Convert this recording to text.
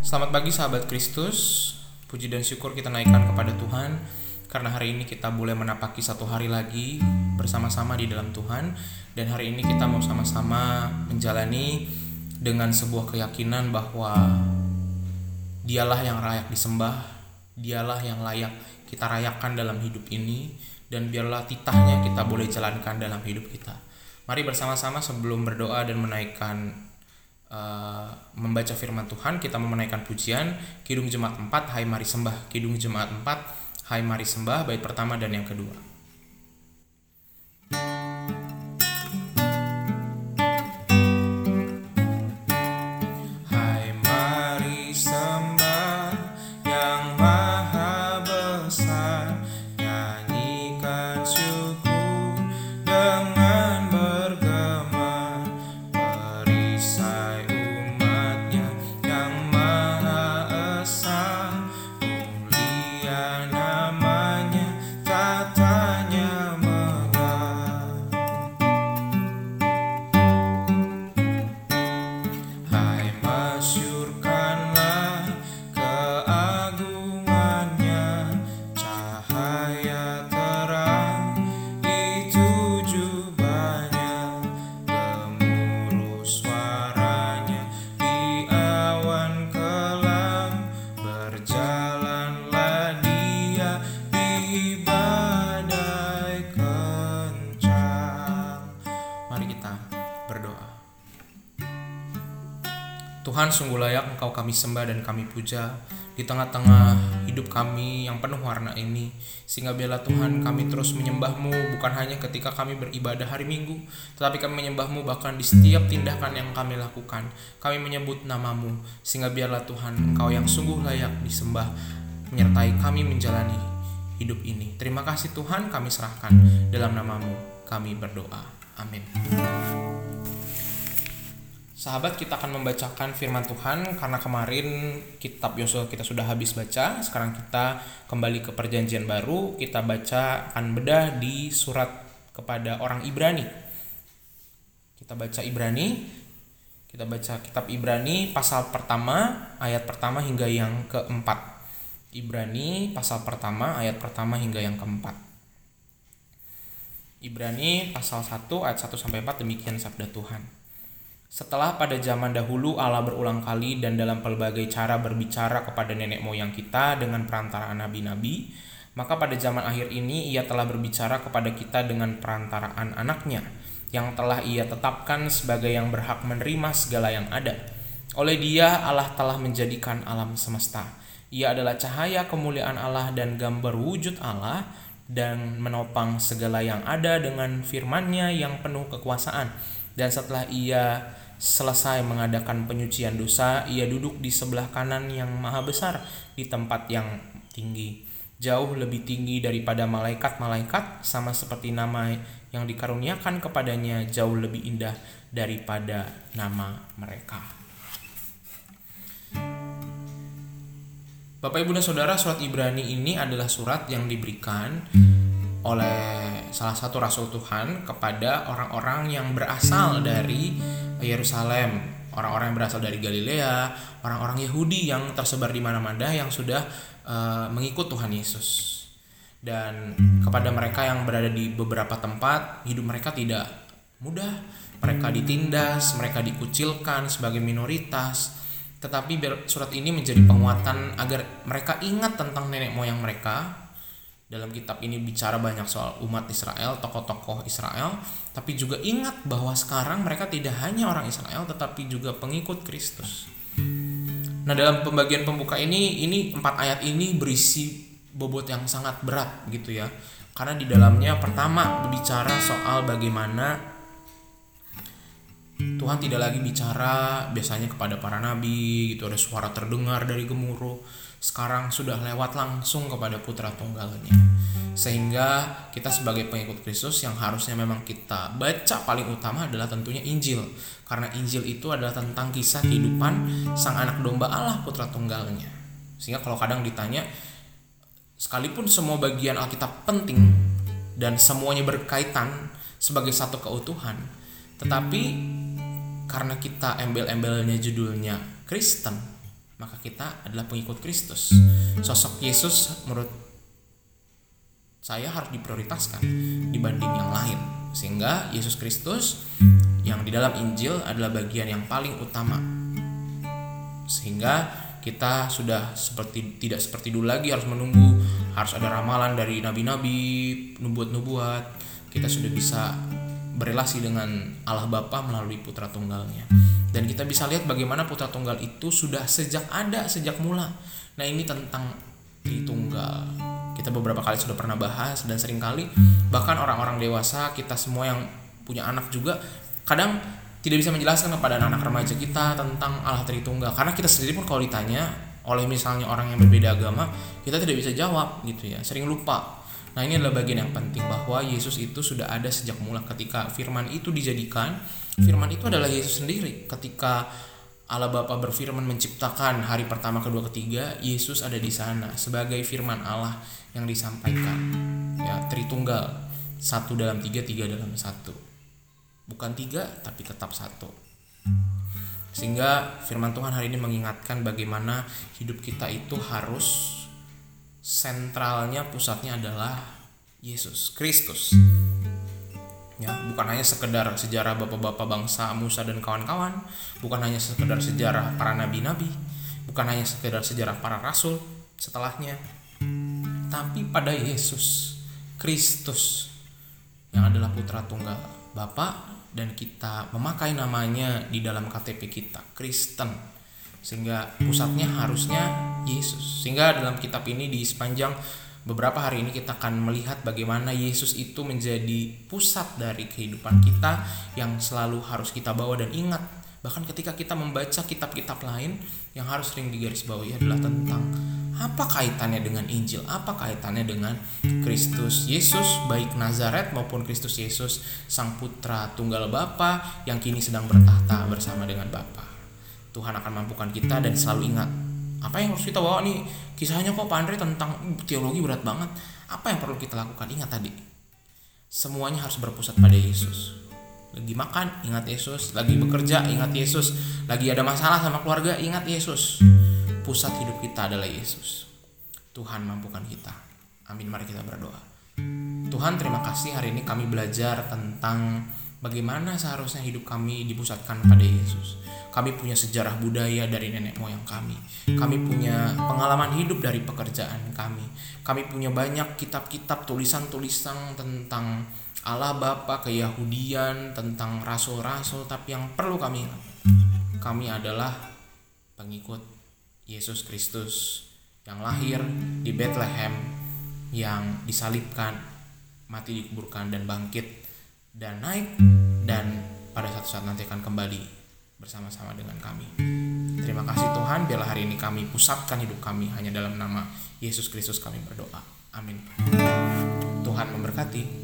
Selamat pagi sahabat Kristus. Puji dan syukur kita naikkan kepada Tuhan karena hari ini kita boleh menapaki satu hari lagi bersama-sama di dalam Tuhan dan hari ini kita mau sama-sama menjalani dengan sebuah keyakinan bahwa Dialah yang layak disembah, Dialah yang layak kita rayakan dalam hidup ini dan biarlah titahnya kita boleh jalankan dalam hidup kita. Mari bersama-sama sebelum berdoa dan menaikkan uh, membaca firman Tuhan, kita menaikkan pujian Kidung Jemaat 4, Hai Mari Sembah. Kidung Jemaat 4, Hai Mari Sembah, bait pertama dan yang kedua. Tuhan sungguh layak engkau kami sembah dan kami puja di tengah-tengah hidup kami yang penuh warna ini. Sehingga biarlah Tuhan kami terus menyembahmu bukan hanya ketika kami beribadah hari Minggu tetapi kami menyembahmu bahkan di setiap tindakan yang kami lakukan. Kami menyebut namamu sehingga biarlah Tuhan engkau yang sungguh layak disembah menyertai kami menjalani hidup ini. Terima kasih Tuhan kami serahkan dalam namamu. Kami berdoa. Amin Sahabat, kita akan membacakan firman Tuhan karena kemarin kitab Yosua kita sudah habis baca. Sekarang kita kembali ke perjanjian baru. Kita baca akan bedah di surat kepada orang Ibrani. Kita baca Ibrani. Kita baca kitab Ibrani pasal pertama, ayat pertama hingga yang keempat. Ibrani pasal pertama, ayat pertama hingga yang keempat. Ibrani pasal 1 ayat 1 sampai 4 demikian sabda Tuhan. Setelah pada zaman dahulu Allah berulang kali dan dalam pelbagai cara berbicara kepada nenek moyang kita dengan perantaraan nabi-nabi, maka pada zaman akhir ini ia telah berbicara kepada kita dengan perantaraan anaknya, yang telah ia tetapkan sebagai yang berhak menerima segala yang ada. Oleh dia Allah telah menjadikan alam semesta. Ia adalah cahaya kemuliaan Allah dan gambar wujud Allah dan menopang segala yang ada dengan firman-Nya yang penuh kekuasaan. Dan setelah ia Selesai mengadakan penyucian dosa, ia duduk di sebelah kanan yang maha besar di tempat yang tinggi. Jauh lebih tinggi daripada malaikat-malaikat, sama seperti nama yang dikaruniakan kepadanya jauh lebih indah daripada nama mereka. Bapak Ibu dan Saudara, surat Ibrani ini adalah surat yang diberikan oleh salah satu rasul Tuhan kepada orang-orang yang berasal dari Yerusalem, orang-orang yang berasal dari Galilea, orang-orang Yahudi yang tersebar di mana-mana yang sudah uh, mengikut Tuhan Yesus. Dan kepada mereka yang berada di beberapa tempat, hidup mereka tidak mudah. Mereka ditindas, mereka dikucilkan sebagai minoritas. Tetapi surat ini menjadi penguatan agar mereka ingat tentang nenek moyang mereka dalam kitab ini bicara banyak soal umat Israel, tokoh-tokoh Israel, tapi juga ingat bahwa sekarang mereka tidak hanya orang Israel tetapi juga pengikut Kristus. Nah, dalam pembagian pembuka ini ini empat ayat ini berisi bobot yang sangat berat gitu ya. Karena di dalamnya pertama berbicara soal bagaimana Tuhan tidak lagi bicara biasanya kepada para nabi gitu ada suara terdengar dari gemuruh sekarang sudah lewat langsung kepada putra tunggalnya. Sehingga kita sebagai pengikut Kristus yang harusnya memang kita baca paling utama adalah tentunya Injil. Karena Injil itu adalah tentang kisah kehidupan sang anak domba Allah putra tunggalnya. Sehingga kalau kadang ditanya sekalipun semua bagian Alkitab penting dan semuanya berkaitan sebagai satu keutuhan tetapi karena kita embel-embelnya judulnya Kristen maka kita adalah pengikut Kristus. Sosok Yesus menurut saya harus diprioritaskan dibanding yang lain. Sehingga Yesus Kristus yang di dalam Injil adalah bagian yang paling utama. Sehingga kita sudah seperti tidak seperti dulu lagi harus menunggu harus ada ramalan dari nabi-nabi, nubuat-nubuat. Kita sudah bisa berelasi dengan Allah Bapa melalui putra tunggalnya. Dan kita bisa lihat bagaimana putra tunggal itu sudah sejak ada sejak mula. Nah, ini tentang Tritunggal. Kita beberapa kali sudah pernah bahas dan sering kali bahkan orang-orang dewasa kita semua yang punya anak juga kadang tidak bisa menjelaskan kepada anak-anak remaja kita tentang Allah Tritunggal karena kita sendiri pun kalau ditanya oleh misalnya orang yang berbeda agama kita tidak bisa jawab gitu ya sering lupa nah ini adalah bagian yang penting bahwa Yesus itu sudah ada sejak mula ketika firman itu dijadikan firman itu adalah Yesus sendiri ketika Allah Bapa berfirman menciptakan hari pertama, kedua, ketiga, Yesus ada di sana sebagai firman Allah yang disampaikan. Ya, Tritunggal, satu dalam tiga, tiga dalam satu. Bukan tiga, tapi tetap satu. Sehingga firman Tuhan hari ini mengingatkan bagaimana hidup kita itu harus sentralnya, pusatnya adalah Yesus Kristus. Ya bukan hanya sekedar sejarah bapak-bapak bangsa Musa dan kawan-kawan bukan hanya sekedar sejarah para nabi-nabi bukan hanya sekedar sejarah para rasul setelahnya tapi pada Yesus Kristus yang adalah putra tunggal Bapa dan kita memakai namanya di dalam KTP kita Kristen. Sehingga pusatnya harusnya Yesus sehingga dalam kitab ini di sepanjang beberapa hari ini kita akan melihat bagaimana Yesus itu menjadi pusat dari kehidupan kita yang selalu harus kita bawa dan ingat bahkan ketika kita membaca kitab-kitab lain yang harus sering digarisbawahi adalah tentang apa kaitannya dengan Injil, apa kaitannya dengan Kristus Yesus baik Nazaret maupun Kristus Yesus sang putra tunggal Bapa yang kini sedang bertahta bersama dengan Bapa. Tuhan akan mampukan kita dan selalu ingat apa yang harus kita bawa nih? Kisahnya kok Pak Andre tentang teologi berat banget. Apa yang perlu kita lakukan? Ingat tadi. Semuanya harus berpusat pada Yesus. Lagi makan ingat Yesus. Lagi bekerja ingat Yesus. Lagi ada masalah sama keluarga ingat Yesus. Pusat hidup kita adalah Yesus. Tuhan mampukan kita. Amin. Mari kita berdoa. Tuhan terima kasih hari ini kami belajar tentang bagaimana seharusnya hidup kami dipusatkan pada Yesus. Kami punya sejarah budaya dari nenek moyang kami. Kami punya pengalaman hidup dari pekerjaan kami. Kami punya banyak kitab-kitab tulisan-tulisan tentang Allah Bapa keyahudian, tentang rasul-rasul, tapi yang perlu kami ingat, kami adalah pengikut Yesus Kristus yang lahir di Bethlehem, yang disalibkan, mati dikuburkan dan bangkit dan naik dan pada satu saat nanti akan kembali bersama-sama dengan kami. Terima kasih Tuhan, biarlah hari ini kami pusatkan hidup kami hanya dalam nama Yesus Kristus kami berdoa. Amin. Tuhan memberkati.